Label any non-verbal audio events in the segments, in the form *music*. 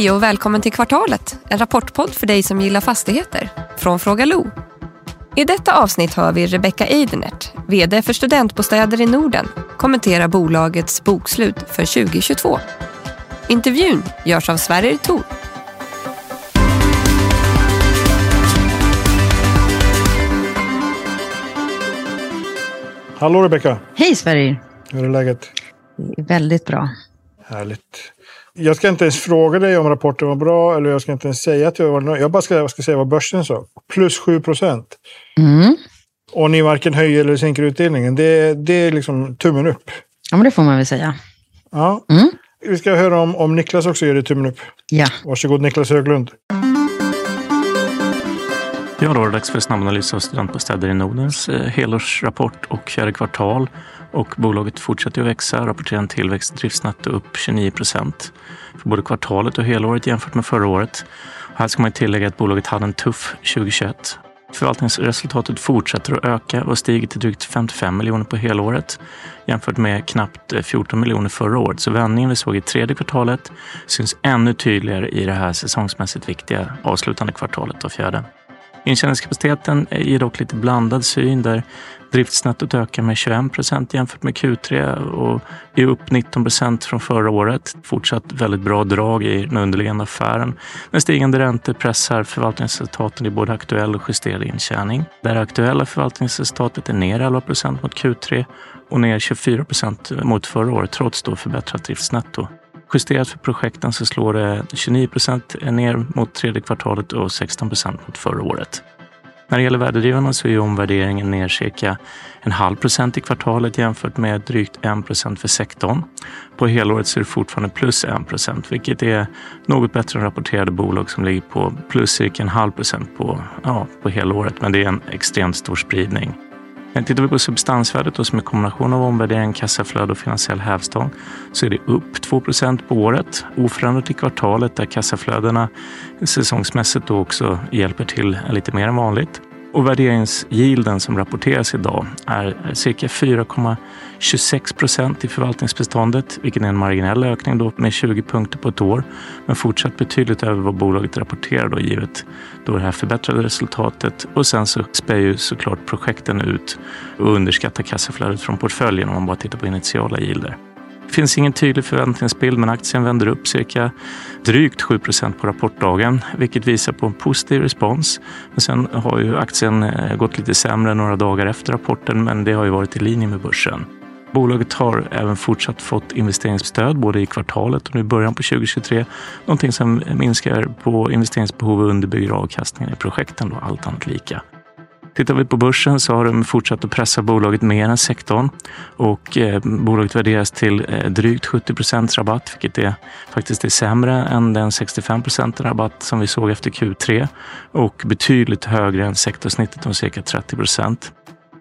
Hej och välkommen till Kvartalet, en rapportpodd för dig som gillar fastigheter. Från Fråga Lo. I detta avsnitt hör vi Rebecca Eidenert, VD för Studentbostäder i Norden, kommentera bolagets bokslut för 2022. Intervjun görs av Sverrir Thor. Hallå Rebecka! Hej Sverrir! Hur är läget? Väldigt bra. Härligt. Jag ska inte ens fråga dig om rapporten var bra eller jag ska inte ens säga att jag var. Jag bara ska, jag ska säga vad börsen sa. Plus 7 procent. Mm. Och ni varken höjer eller sänker utdelningen. Det, det är liksom tummen upp. Ja, men det får man väl säga. Ja. Mm. Vi ska höra om, om Niklas också gör det tummen upp. Ja. Varsågod Niklas Höglund. Ja, då är det dags för snabbanalys av studentbostäder i Nordens eh, helårsrapport och fjärde kvartal. Och bolaget fortsätter att växa, rapporterar en tillväxt driftsnetto upp 29 procent för både kvartalet och helåret jämfört med förra året. Och här ska man tillägga att bolaget hade en tuff 2021. Förvaltningsresultatet fortsätter att öka och stiger till drygt 55 miljoner på helåret jämfört med knappt eh, 14 miljoner förra året. Så vändningen vi såg i tredje kvartalet syns ännu tydligare i det här säsongsmässigt viktiga avslutande kvartalet av fjärde. Intjäningskapaciteten ger dock lite blandad syn där driftsnettot ökar med 21 procent jämfört med Q3 och är upp 19 procent från förra året. Fortsatt väldigt bra drag i den underliggande affären. Men stigande räntor pressar förvaltningsresultaten i både aktuell och justerad intjäning. Där aktuella förvaltningsresultatet är ner 11 procent mot Q3 och ner 24 procent mot förra året trots då förbättrat driftsnetto. Justerat för projekten så slår det 29 procent ner mot tredje kvartalet och 16 procent mot förra året. När det gäller värdedrivarna så är omvärderingen ner cirka en halv procent i kvartalet jämfört med drygt en procent för sektorn. På helåret så är det fortfarande plus en procent, vilket är något bättre än rapporterade bolag som ligger på plus cirka en halv procent på, ja, på helåret. Men det är en extremt stor spridning. Men tittar vi på substansvärdet då, som är kombination av omvärdering, kassaflöde och finansiell hävstång så är det upp 2% på året. Oförändrat i kvartalet där kassaflödena säsongsmässigt då också hjälper till lite mer än vanligt. Och värderingsgilden som rapporteras idag är cirka 26 procent i förvaltningsbeståndet, vilket är en marginell ökning då med 20 punkter på ett år, men fortsatt betydligt över vad bolaget rapporterar då givet då det här förbättrade resultatet. Och sen så spär ju såklart projekten ut och underskattar kassaflödet från portföljen om man bara tittar på initiala gilder. Det finns ingen tydlig förväntningsbild men aktien vänder upp cirka drygt 7% på rapportdagen, vilket visar på en positiv respons. Men sen har ju aktien eh, gått lite sämre några dagar efter rapporten, men det har ju varit i linje med börsen. Bolaget har även fortsatt fått investeringsstöd både i kvartalet och nu i början på 2023. Någonting som minskar på investeringsbehov och underbygger avkastningen i projekten, då, allt annat lika. Tittar vi på börsen så har de fortsatt att pressa bolaget mer än sektorn och eh, bolaget värderas till eh, drygt 70 procents rabatt, vilket är faktiskt är sämre än den 65 procent rabatt som vi såg efter Q3 och betydligt högre än sektorsnittet om cirka 30 procent.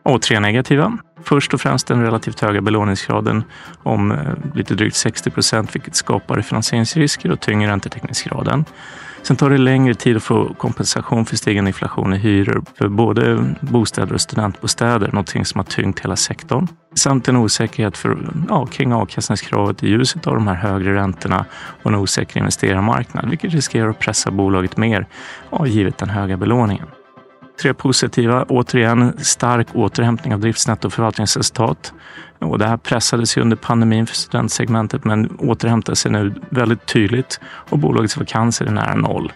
Och tre negativa. Först och främst den relativt höga belåningsgraden om eh, lite drygt 60 procent, vilket skapar finansieringsrisker och tynger räntetäckningsgraden. Sen tar det längre tid att få kompensation för stigande inflation i hyror för både bostäder och studentbostäder, någonting som har tyngt hela sektorn. Samt en osäkerhet för, ja, kring avkastningskravet i ljuset av de här högre räntorna och en osäker investerarmarknad, vilket riskerar att pressa bolaget mer, ja, givet den höga belåningen. Tre positiva, återigen stark återhämtning av driftsnetto och förvaltningsresultat. Och det här pressades ju under pandemin för studentsegmentet men återhämtar sig nu väldigt tydligt och bolagets vakanser är nära noll.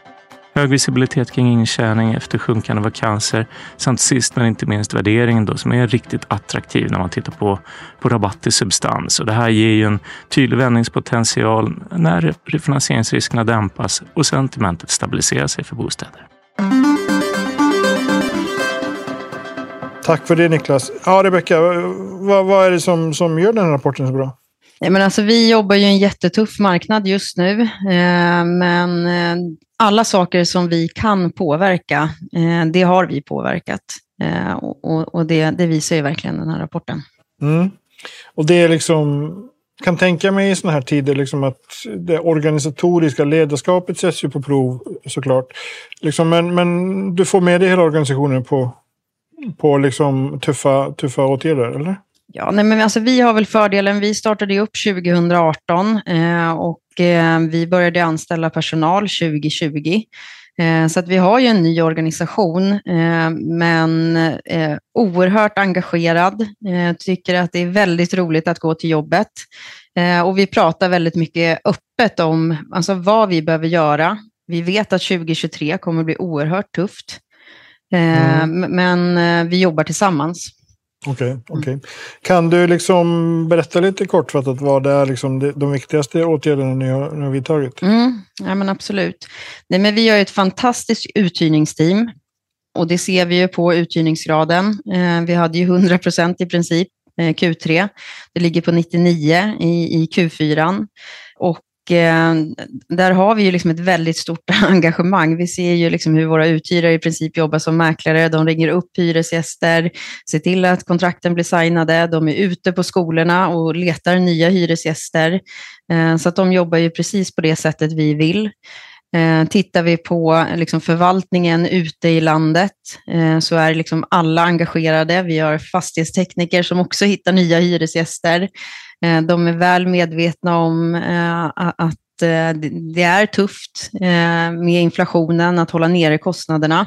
Hög visibilitet kring intjäning efter sjunkande vakanser samt sist men inte minst värderingen då, som är riktigt attraktiv när man tittar på, på rabatt i substans. Och det här ger ju en tydlig vändningspotential när refinansieringsriskerna dämpas och sentimentet stabiliserar sig för bostäder. Tack för det Niklas. Ja, Rebecka, vad, vad är det som, som gör den här rapporten så bra? Men alltså, vi jobbar ju en jättetuff marknad just nu, eh, men eh, alla saker som vi kan påverka, eh, det har vi påverkat. Eh, och, och det, det, visar ju verkligen den här rapporten. Mm. Och det är liksom, kan tänka mig i sådana här tider liksom att det organisatoriska ledarskapet sätts ju på prov såklart. Liksom, men, men du får med dig hela organisationen på, på liksom tuffa, tuffa åtgärder, eller? Ja, nej, men alltså, vi har väl fördelen, vi startade upp 2018 eh, och eh, vi började anställa personal 2020. Eh, så att vi har ju en ny organisation, eh, men eh, oerhört engagerad. Eh, tycker att det är väldigt roligt att gå till jobbet. Och vi pratar väldigt mycket öppet om alltså, vad vi behöver göra. Vi vet att 2023 kommer bli oerhört tufft. Mm. Men vi jobbar tillsammans. Okej, okay, okay, Kan du liksom berätta lite kortfattat vad det är liksom de viktigaste åtgärderna ni har, ni har vidtagit? Mm, ja, men absolut. Nej, men vi har ett fantastiskt uthyrningsteam och det ser vi ju på uthyrningsgraden. Eh, vi hade ju 100 procent i princip eh, Q3. Det ligger på 99 i, i Q4. Och Eh, Eh, där har vi ju liksom ett väldigt stort *laughs* engagemang. Vi ser ju liksom hur våra uthyrare i princip jobbar som mäklare. De ringer upp hyresgäster, ser till att kontrakten blir signade. De är ute på skolorna och letar nya hyresgäster. Eh, så att de jobbar ju precis på det sättet vi vill. Eh, tittar vi på liksom förvaltningen ute i landet eh, så är liksom alla engagerade. Vi har fastighetstekniker som också hittar nya hyresgäster. Eh, de är väl medvetna om eh, att eh, det är tufft eh, med inflationen, att hålla nere kostnaderna.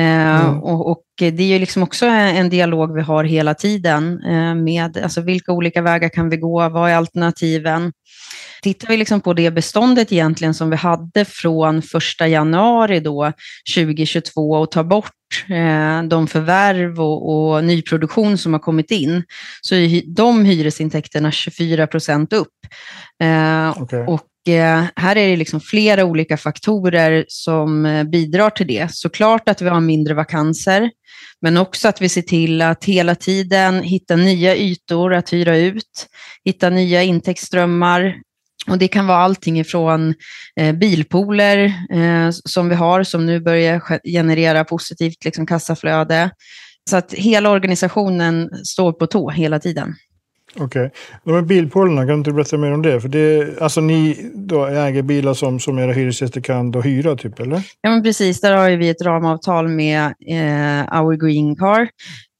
Mm. Och, och, det är ju liksom också en dialog vi har hela tiden med alltså vilka olika vägar kan vi gå, vad är alternativen? Tittar vi liksom på det beståndet egentligen som vi hade från första januari då 2022 och tar bort eh, de förvärv och, och, nyproduktion som har kommit in, så är de hyresintäkterna 24 procent upp. Eh, okay. Och eh, Eh, här är det liksom flera olika faktorer som eh, bidrar till det. Såklart att vi har mindre vakanser, men också att vi ser till att hela tiden hitta nya ytor att hyra ut, hitta nya intäktsströmmar, och det kan vara allting ifrån eh, bilpooler eh, som vi har, som nu börjar generera positivt liksom, kassaflöde. Så att hela organisationen står på tå hela tiden. Okej. Okay. De här bilpoolerna, kan du inte berätta mer om det? För det alltså ni då äger bilar som, som era hyresgäster kan då hyra, typ, eller? Ja, men precis. Där har vi ett ramavtal med eh, Our Green Car.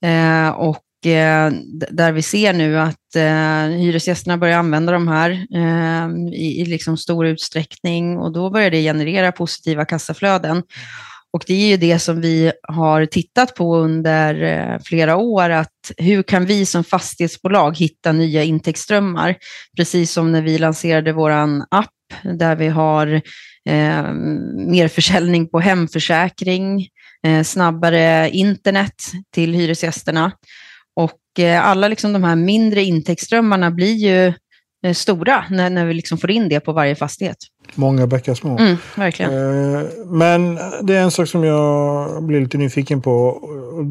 Eh, och eh, där vi ser nu att eh, hyresgästerna börjar använda de här eh, i, i liksom stor utsträckning och då börjar det generera positiva kassaflöden. Och det är ju det som vi har tittat på under eh, flera år, att hur kan vi som fastighetsbolag hitta nya intäktsströmmar? Precis som när vi lanserade vår app där vi har eh, mer försäljning på hemförsäkring, eh, snabbare internet till hyresgästerna. Och eh, alla liksom de här mindre intäktsströmmarna blir ju eh, stora när, när vi liksom får in det på varje fastighet. Många bäckar små. Mm, verkligen. Eh, men det är en sak som jag blir lite nyfiken på.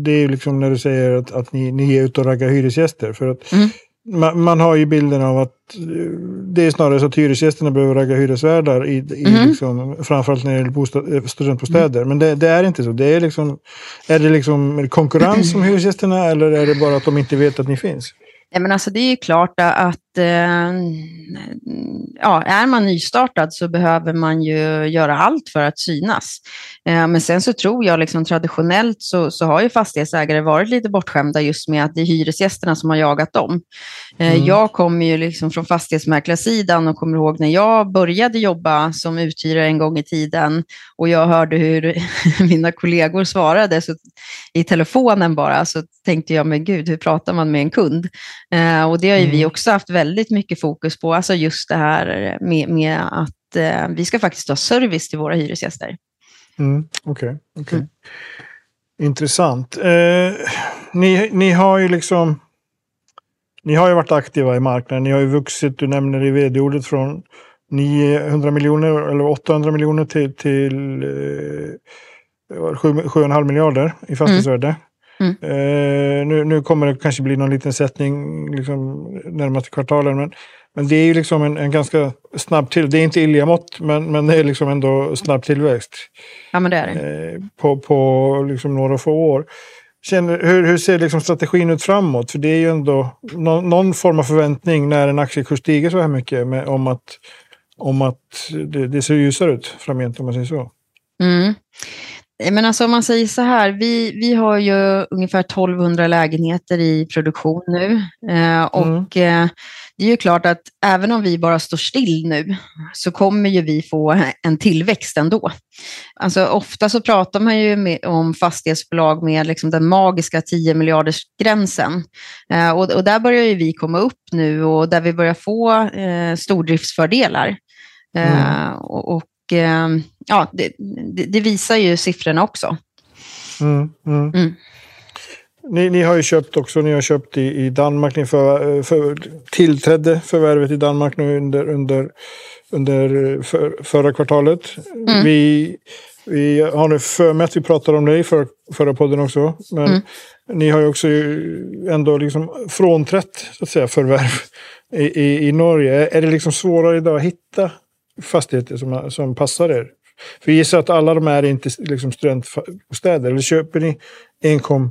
Det är liksom när du säger att, att ni, ni är ute och raggar hyresgäster. För att mm man, man, har ju bilden av att eh, det är snarare så att hyresgästerna behöver ragga hyresvärdar, i, i mm. liksom, framförallt när det gäller bostad, eh, studentbostäder. Men det, det, är inte så. Det är, liksom, är det liksom konkurrens om hyresgästerna eller är det bara att de inte vet att ni finns? Ja, men alltså det är klart att ja, är man nystartad så behöver man ju göra allt för att synas. Eh, men sen så tror jag liksom traditionellt så, så har ju fastighetsägare varit lite bortskämda just med att det är hyresgästerna som har jagat dem. Eh, mm. Jag kommer ju liksom från fastighetsmäklarsidan och kommer ihåg när jag började jobba som uthyrare en gång i tiden och jag hörde hur *laughs* mina kollegor svarade så, i telefonen bara så tänkte jag, men gud, hur pratar man med en kund? Eh, och det har ju mm. vi också haft väldigt mycket fokus på, alltså just det här med, med att eh, vi ska faktiskt ha service till våra hyresgäster. Okej, mm, okay, okay. mm. Intressant. Eh, ni, ni har ju liksom ni har ju varit aktiva i marknaden. Ni har ju vuxit, du nämner i vd-ordet, från 900 miljoner eller 800 miljoner till, till eh, 7,5 miljarder i fastighetsvärde. Mm. Mm. Eh, nu, nu kommer det kanske bli någon liten sättning liksom, närmaste kvartalen. Men, men det är ju liksom en, en ganska snabb till. Det är inte illiga mått, men, men det är liksom ändå snabb tillväxt. Ja, men det är det. Eh, på på liksom några få år. Känner, hur, hur ser liksom strategin ut framåt? För det är ju ändå någon, någon form av förväntning när en aktiekurs stiger så här mycket med, om att, om att det, det ser ljusare ut framgent om man säger så. Mm. Men alltså om man säger så här, vi, vi har ju ungefär 1200 lägenheter i produktion nu. Eh, och mm. eh, det är ju klart att även om vi bara står still nu så kommer ju vi få en tillväxt ändå. Alltså ofta så pratar man ju med, om fastighetsbolag med liksom den magiska 10 miljarders gränsen. Eh, och, och, där börjar ju vi komma upp nu och där vi börjar få eh, stordriftsfördelar. Eh, mm. och, och eh, ja, det, det, visar ju siffrorna också. Mm, mm. Mm. Ni, ni, har ju köpt också, ni har köpt i, i Danmark, ni för, för, tillträdde förvärvet i Danmark nu under, under, under för, förra kvartalet. Mm. Vi, vi har nu för mig att vi pratade om det i för, förra podden också. Men mm. ni har ju också ändå liksom frånträtt så att säga, förvärv i, i, i Norge. Är det liksom svårare idag att hitta fastigheter som, som passar er? För jag gissar att alla de här är inte liksom studentbostäder. Eller köper ni enkom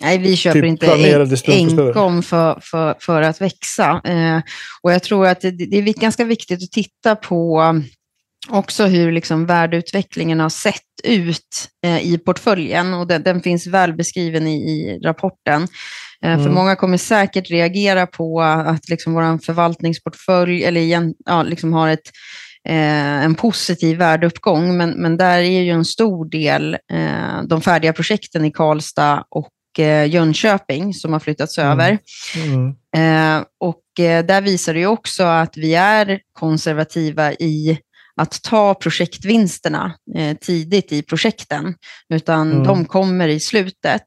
Nej, vi köper typ inte enkom för, för, för att växa. Eh, och jag tror att det, det, är ganska viktigt att titta på också hur liksom värdeutvecklingen har sett ut eh, i portföljen och den, den, finns väl beskriven i, i rapporten. Eh, mm. För många kommer säkert reagera på att liksom vår förvaltningsportfölj eller igen, ja, liksom har ett eh, en positiv värdeuppgång, men, men där är ju en stor del eh, de färdiga projekten i Karlstad och eh, Jönköping som har flyttats mm. över. Mm. Eh, och eh, där visar det ju också att vi är konservativa i att ta projektvinsterna eh, tidigt i projekten, utan mm. de kommer i slutet.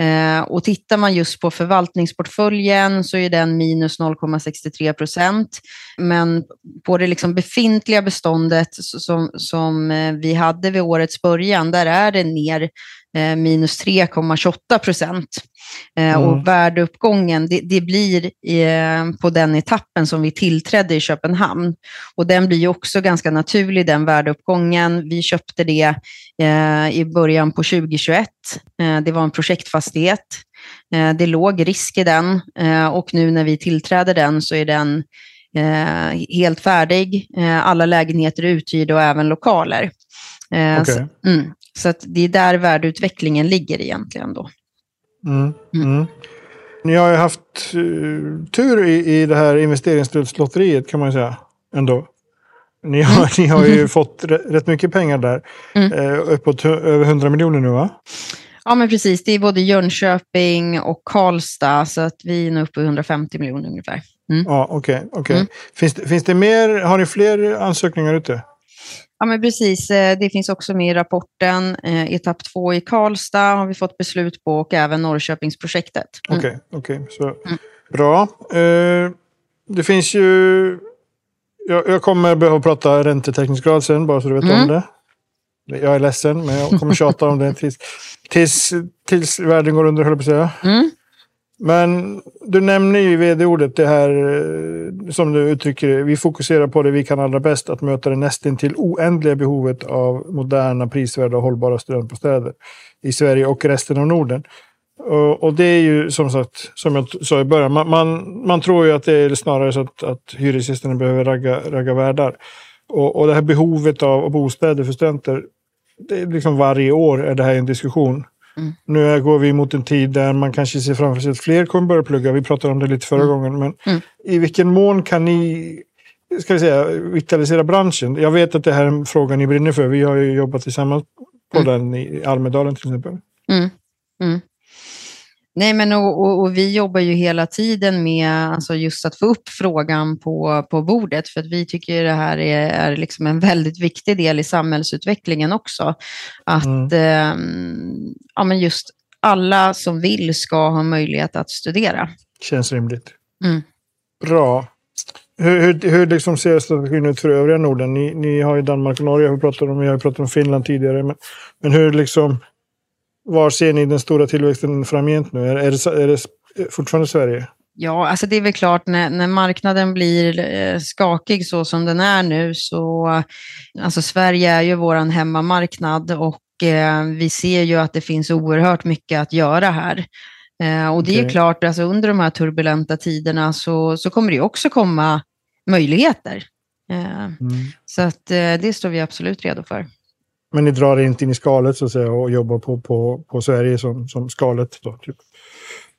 Eh, och tittar man just på förvaltningsportföljen så är den minus 0,63 procent. Men på det liksom befintliga beståndet som, som eh, vi hade vid årets början, där är det ner minus 3,28 procent. Eh, mm. Och värdeuppgången, det, det blir eh, på den etappen som vi tillträdde i Köpenhamn. Och den blir också ganska naturlig, den värdeuppgången. Vi köpte det i början på 2021. det var en projektfastighet. det låg risk i den och nu när vi tillträder den så är den helt färdig. alla lägenheter är uthyrda och även lokaler. Okay. Så, mm, så att det är där värdeutvecklingen ligger egentligen då. Mm. Mm. mm. Ni har ju haft uh, tur i, i det här investeringsstödslotteriet kan man ju säga. Ändå. Ni har, mm. *laughs* ni har ju fått rätt mycket pengar där. Mm. Uh, uppåt över 100 miljoner nu va? Ja men precis, det är både Jönköping och Karlstad så att vi är nu uppe i 150 miljoner ungefär. Mm. Ja okej. Okay, okay. Mm. finns, finns det mer, har ni fler ansökningar ute? Ja, men precis. Eh, det finns också med i rapporten. Eh, etapp två i Karlstad har vi fått beslut på och även Norrköpingsprojektet. Mm. Okej, okay, okay, mm. bra. Eh, det finns ju... Jag, kommer behöva prata räntetäckningsgrad sen, bara så du vet mm. om det. Jag är ledsen, men jag kommer tjata om det tills, tills, tills världen går under, höll jag på att säga. Mm. Men du nämner ju vd-ordet, det här eh, som du uttrycker det. Vi fokuserar på det vi kan allra bäst, att möta det nästan till oändliga behovet av moderna, prisvärda och hållbara studentbostäder i Sverige och resten av Norden. Och, och det är ju som sagt, som jag sa i början, man, man, man tror ju att det är snarare så att, att hyresgästerna behöver ragga, ragga värdar. Och, och det här behovet av bostäder för studenter, det är liksom varje år är det här en diskussion. Mm. Nu går vi mot en tid där man kanske ser framför sig att fler kommer börja plugga. Vi pratade om det lite förra mm. gången. Men mm. i vilken mån kan ni ska vi säga, vitalisera branschen? Jag vet att det här är en fråga ni brinner för. Vi har ju jobbat tillsammans på mm. den i Almedalen till exempel. Nej, men och, och, och, vi jobbar ju hela tiden med alltså just att få upp frågan på, på bordet, för att vi tycker det här är, är liksom en väldigt viktig del i samhällsutvecklingen också. Att mm. eh, ja, men just alla som vill ska ha möjlighet att studera. Känns rimligt. Mm. Bra. Hur, hur, hur liksom ser strategin ut för övriga Norden? Ni, ni har ju Danmark och Norge, vi pratat om, vi har pratat om Finland tidigare. Men, men hur liksom var ser ni den stora tillväxten framgent nu? Är, är, det, är det fortfarande Sverige? Ja, alltså det är väl klart när, när marknaden blir eh, skakig så som den är nu så, alltså Sverige är ju vår hemmamarknad och eh, vi ser ju att det finns oerhört mycket att göra här. Eh, och det okay. är klart, alltså under de här turbulenta tiderna så, så kommer det också komma möjligheter. Eh, mm. Så att eh, det står vi absolut redo för. Men ni drar inte in i skalet så att säga och jobbar på, på, på Sverige som, som skalet då? Typ.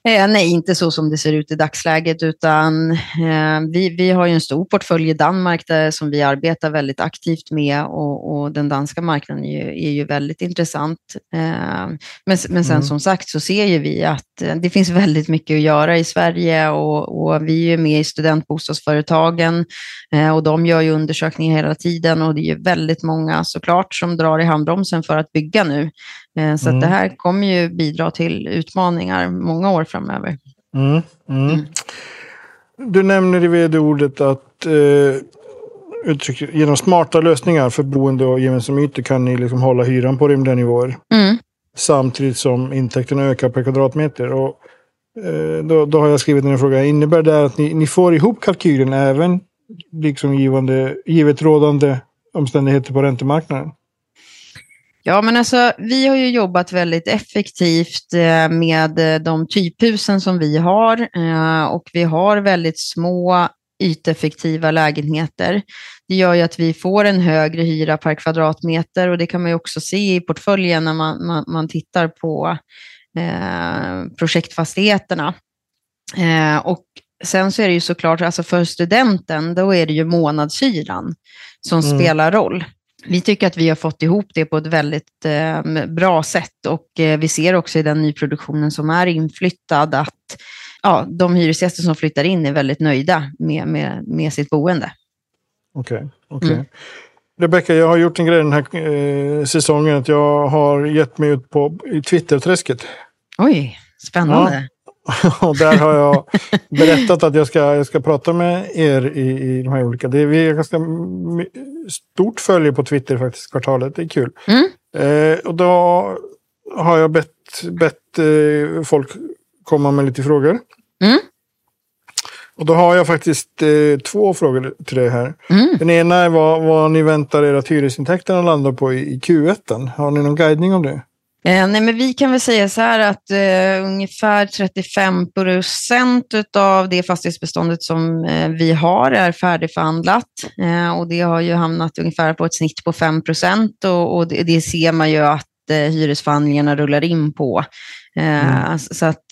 Eh, nej, inte så som det ser ut i dagsläget, utan eh, vi, vi har ju en stor portfölj i Danmark där, som vi arbetar väldigt aktivt med och, och den danska marknaden är ju, är ju väldigt intressant. Eh, men, men sen Mm. som sagt så ser ju vi att eh, det finns väldigt mycket att göra i Sverige och, och vi är ju med i studentbostadsföretagen eh, och de gör ju undersökningar hela tiden och det är ju väldigt många såklart som drar i handbromsen för att bygga nu. Eh, Så Mm. det här kommer ju bidra till utmaningar många år framöver. Mm, mm. Mm. Du nämner i vd-ordet att eh, uttryck, genom smarta lösningar för boende och gemensamma ytor kan ni liksom hålla hyran på rimliga nivåer Mm. samtidigt som intäkterna ökar per kvadratmeter. Och, eh, då, då har jag skrivit en fråga. Innebär det att ni, ni får ihop kalkylen även liksom givande, givet rådande omständigheter på räntemarknaden? Ja, men alltså, vi har ju jobbat väldigt effektivt eh, med eh, de typhusen som vi har eh, och vi har väldigt små yteffektiva lägenheter. Det gör ju att vi får en högre hyra per kvadratmeter och det kan man ju också se i portföljen när man, man, man tittar på eh, projektfastigheterna. Eh, och sen så är det ju såklart, alltså för studenten, då är det ju månadshyran som Mm. spelar roll. Vi tycker att vi har fått ihop det på ett väldigt eh, bra sätt och eh, vi ser också i den nyproduktionen som är inflyttad att ja, de hyresgäster som flyttar in är väldigt nöjda med, med, med sitt boende. Okej. okej. Mm. Rebecka, jag har gjort en grej den här eh, säsongen. att Jag har gett mig ut på, Twitterträsket. Oj, spännande. *laughs* Och där har jag berättat att jag ska, jag ska prata med er i, i de här olika. Det är, vi är ganska stort följe på Twitter faktiskt, kvartalet. Det är kul. Mm. Eh, och då har jag bett, bett eh, folk komma med lite frågor. Mm. Och då har jag faktiskt eh, två frågor till dig här. Mm. Den ena är vad, vad ni väntar er att hyresintäkterna landar på i, i Q1. Har ni någon guidning om det? Eh, nej, men vi kan väl säga så här att eh, ungefär 35 procent av det fastighetsbeståndet som eh, vi har är färdigförhandlat eh, och det har ju hamnat ungefär på ett snitt på 5 procent och, och det, det ser man ju att eh, hyresförhandlingarna rullar in på. Eh, Mm. Så att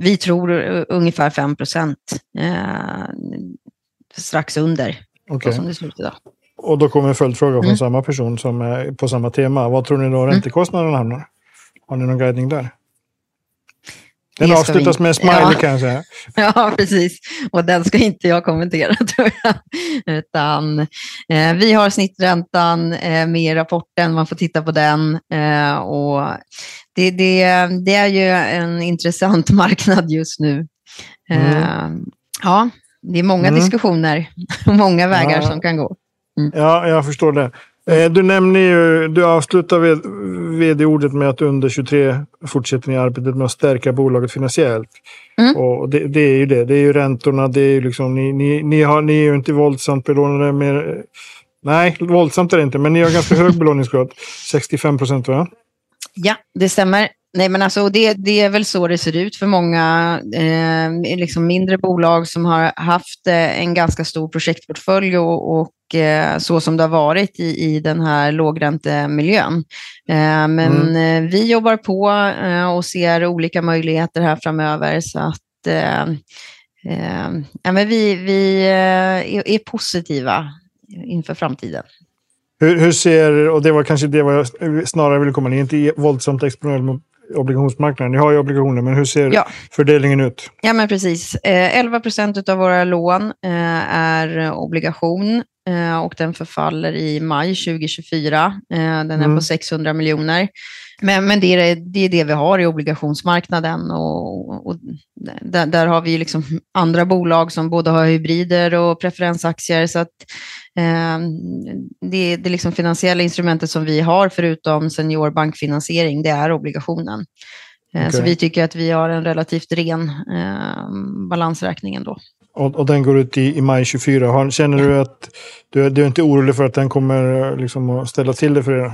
vi tror ungefär 5 procent strax under så som det ser ut idag. Och då kommer en följdfråga från Mm. samma person som är på samma tema. Vad tror ni då räntekostnaderna hamnar? Har ni någon guidning där? Den avslutas vi- med en smiley Ja. kan jag säga. *laughs* Ja, precis. Och den ska inte jag kommentera, *laughs* tror jag. Utan, eh, vi har snitträntan eh, med i rapporten, man får titta på den. Eh, och det, det, det är ju en intressant *laughs* marknad just nu. Eh, Ja, det är många Mm. diskussioner och många vägar Ja. som kan gå. Ja, jag förstår det. Eh, Du nämner ju, du avslutar vd-ordet med att under 23 fortsätter ni arbetet med att stärka bolaget finansiellt. Mm. Och det, det är ju det. Det är ju räntorna. Det är ju liksom, ni, ni, ni, har, ni är ju inte våldsamt belånade. Mer, nej, våldsamt är det inte, men ni har ganska hög belåningsgrad. *laughs* 65 procent va? Ja, det stämmer. Nej, men alltså, det, det är väl så det ser ut för många eh, liksom mindre bolag som har haft eh, en ganska stor projektportfölj och, och så som det har varit i, i den här lågräntemiljön. Eh, men eh, vi jobbar på eh, och ser olika möjligheter här framöver så att eh, eh, ja, men vi, vi eh, är, positiva inför framtiden. Hur, hur ser, och det var kanske det jag snarare ville komma, ni är inte våldsamt exponerade mot obligationsmarknaden. Ni har ju obligationer, men hur ser Ja. fördelningen ut? Ja, men precis. Eh, 11 procent av våra lån eh, är obligation eh, och den förfaller i maj 2024. Eh, den är Mm. på 600 miljoner. Men, men det, är, det är det vi har i obligationsmarknaden och, och där, där har vi liksom andra bolag som både har hybrider och preferensaktier. Så att, eh, det, det liksom finansiella instrumentet som vi har förutom seniorbankfinansiering, det är obligationen. Eh, Så vi tycker att vi har en relativt ren eh, balansräkning ändå. Och, och den går ut i, i maj 24. Har, känner du att du, är- du är inte orolig för att den kommer eh, liksom, att ställa till det för er?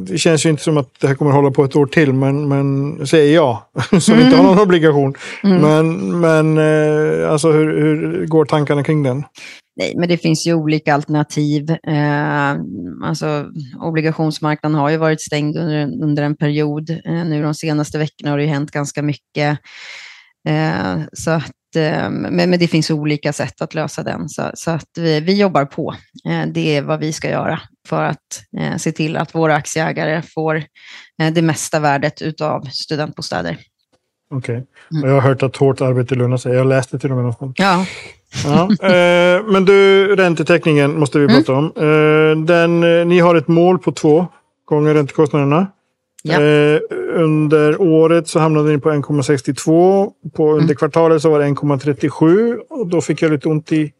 Det, känns ju inte som att det här kommer hålla på ett år till, men, men säger jag *laughs* som inte har någon obligation. Mm. Men, men eh, alltså, hur, hur går tankarna kring den? Nej, men det finns ju olika alternativ. Eh, alltså, obligationsmarknaden har ju varit stängd under, under en period. Eh, nu de senaste veckorna har det ju hänt ganska mycket. Eh, så att, men, men, det finns olika sätt att lösa den. Så, så att vi, vi, jobbar på. Eh, det är vad vi ska göra för att eh, se till att våra aktieägare får det mesta värdet av studentbostäder. Okej. Okay. Mm. Jag har hört att hårt arbete lönar sig. Jag läste till och med någonstans. Ja. ja. Eh, men du, räntetäckningen måste vi prata mm. om. Eh, den, eh, ni har ett mål på två gånger räntekostnaderna. Ja. Eh, under året så hamnade ni på 1,62. På, under mm. kvartalet så var det 1,37. Och då fick jag lite ont i,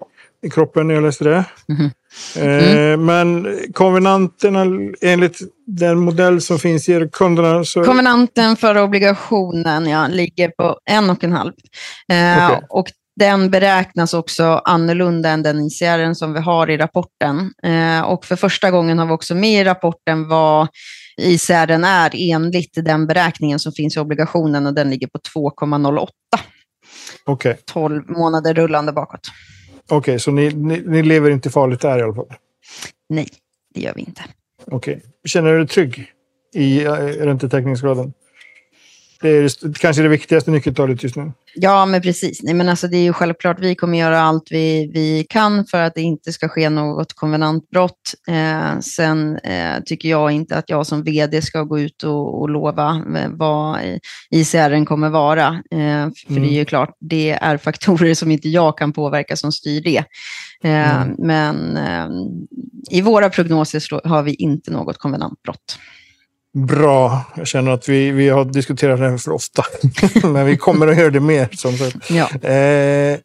i kroppen när jag läste det. Mm. Mm. men konvenanterna enligt den modell som finns ger kunderna... Så... Konvenanten för obligationen ja, ligger på en och en halv. Eh, okay. Och den beräknas också annorlunda än den ICR som vi har i rapporten. Eh, och för första gången har vi också med i rapporten vad ICR är enligt den beräkningen som finns i obligationen och den ligger på 2,08. Okay. 12 månader rullande bakåt. Okej, okay, så ni, ni, ni, lever inte farligt där i alla fall? Nej, det gör vi inte. Okej. Okay. Känner du dig trygg i eh, räntetäckningsgraden? Det är kanske det viktigaste nyckeltalet just nu. Ja, men precis. Nej, men alltså, det är ju självklart, vi kommer göra allt vi, vi kan för att det inte ska ske något konvenantbrott. Eh, sen eh, tycker jag inte att jag som vd ska gå ut och, och lova eh, vad ICR kommer vara. Eh, för mm. det är ju klart, det är faktorer som inte jag kan påverka som styr det. Eh, mm. Men eh, i våra prognoser har vi inte något konvenantbrott. Bra. Jag känner att vi, vi har diskuterat det här för ofta. *laughs* Men vi kommer att göra det mer. Som sagt. Ja. Eh,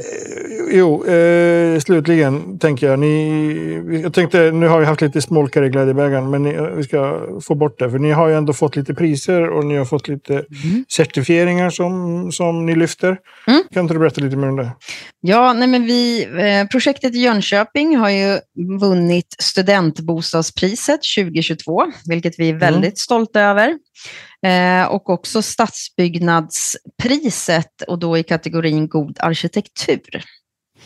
Eh, jo, eh, slutligen tänker jag. Ni, jag tänkte, nu har vi haft lite smolkar i glädjebägaren, men ni, vi ska få bort det. För ni har ju ändå fått lite priser och ni har fått lite mm. certifieringar som, som ni lyfter. Mm. Kan inte du berätta lite mer om det? Ja, nej men vi, eh, projektet i Jönköping har ju vunnit studentbostadspriset 2022, vilket vi är mm. Väldigt mm. stolta över. Eh, och också stadsbyggnadspriset och då i kategorin god arkitektur.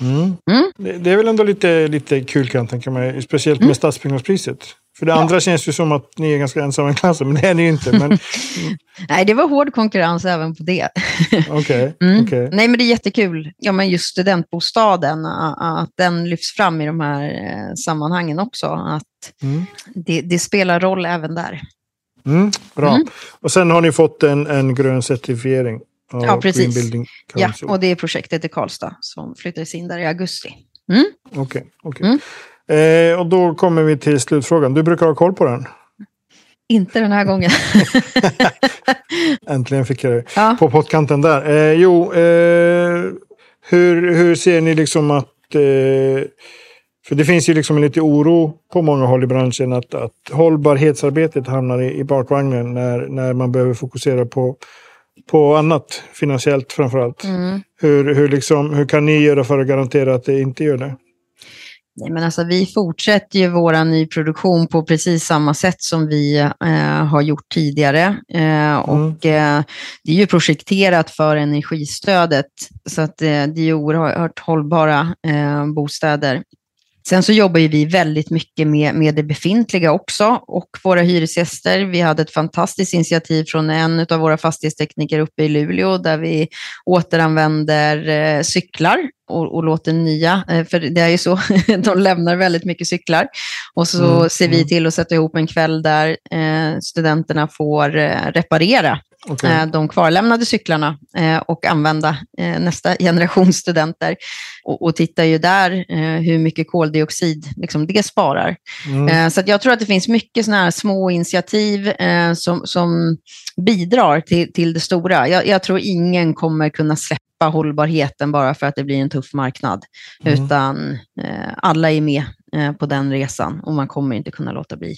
Mm. Mm. Det, det, är väl ändå lite, lite kul kan jag tänka mig, speciellt med mm. stadsbyggnadspriset. För det ja. andra känns ju som att ni är ganska ensamma i klassen, men det är ni ju inte. Men... *laughs* Nej, det var hård konkurrens även på det. okay. *laughs* Mm. okay. Nej, men det är jättekul. Ja, men just studentbostaden, att den lyfts fram i de här eh, sammanhangen också. Att mm. det, det, spelar roll även där. Mm, bra. Mm. Och sen har ni fått en, en grön certifiering. Ja, precis. Ja, och det är projektet i Karlstad som flyttades in där i augusti. Mm. Okej. Okay, okay. Mm. eh, och då kommer vi till slutfrågan. Du brukar ha koll på den? Inte den här gången. *laughs* Äntligen fick jag det ja. på pottkanten där. Eh, jo, eh, hur, hur ser ni liksom att eh, för det finns ju liksom lite oro på många håll i branschen att, att hållbarhetsarbetet hamnar i, i bakvagnen när, när man behöver fokusera på, på annat, finansiellt framför allt. Mm. Hur, hur, liksom, hur kan ni göra för att garantera att det inte gör det? Nej, men alltså, vi fortsätter ju vår nyproduktion på precis samma sätt som vi eh, har gjort tidigare. Eh, mm. och, eh, det är ju projekterat för energistödet, så att, eh, det är oerhört hållbara eh, bostäder. Sen så jobbar vi väldigt mycket med, med det befintliga också och våra hyresgäster. Vi hade ett fantastiskt initiativ från en av våra fastighetstekniker uppe i Luleå där vi återanvänder eh, cyklar och, och låter nya, eh, för det är ju så, *laughs* de lämnar väldigt mycket cyklar. Och så mm. ser vi mm. till att sätta ihop en kväll där eh, studenterna får reparera okay. Eh, de kvarlämnade cyklarna eh, och använda eh, nästa generation *laughs* studenter. Och, och tittar ju där hur mycket koldioxid liksom, det sparar. Mm. Så jag tror att det finns mycket sådana här små initiativ som, som bidrar till, till det stora. Jag, jag tror ingen kommer kunna släppa hållbarheten bara för att det blir en tuff marknad. Mm. Utan alla är med på den resan och man kommer inte kunna låta bli.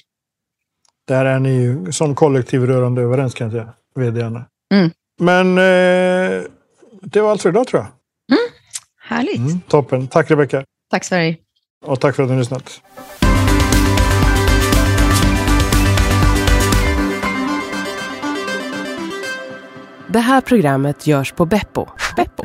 Där är ni ju som kollektiv rörande överens kan jag säga vdarna. Mm. Men eh, det var allt för idag tror jag. Mm. Härligt. Mm, toppen. Tack Rebecka. Tack Sverige. Och tack för att ni har lyssnat. Det här programmet görs på Beppo. Beppo.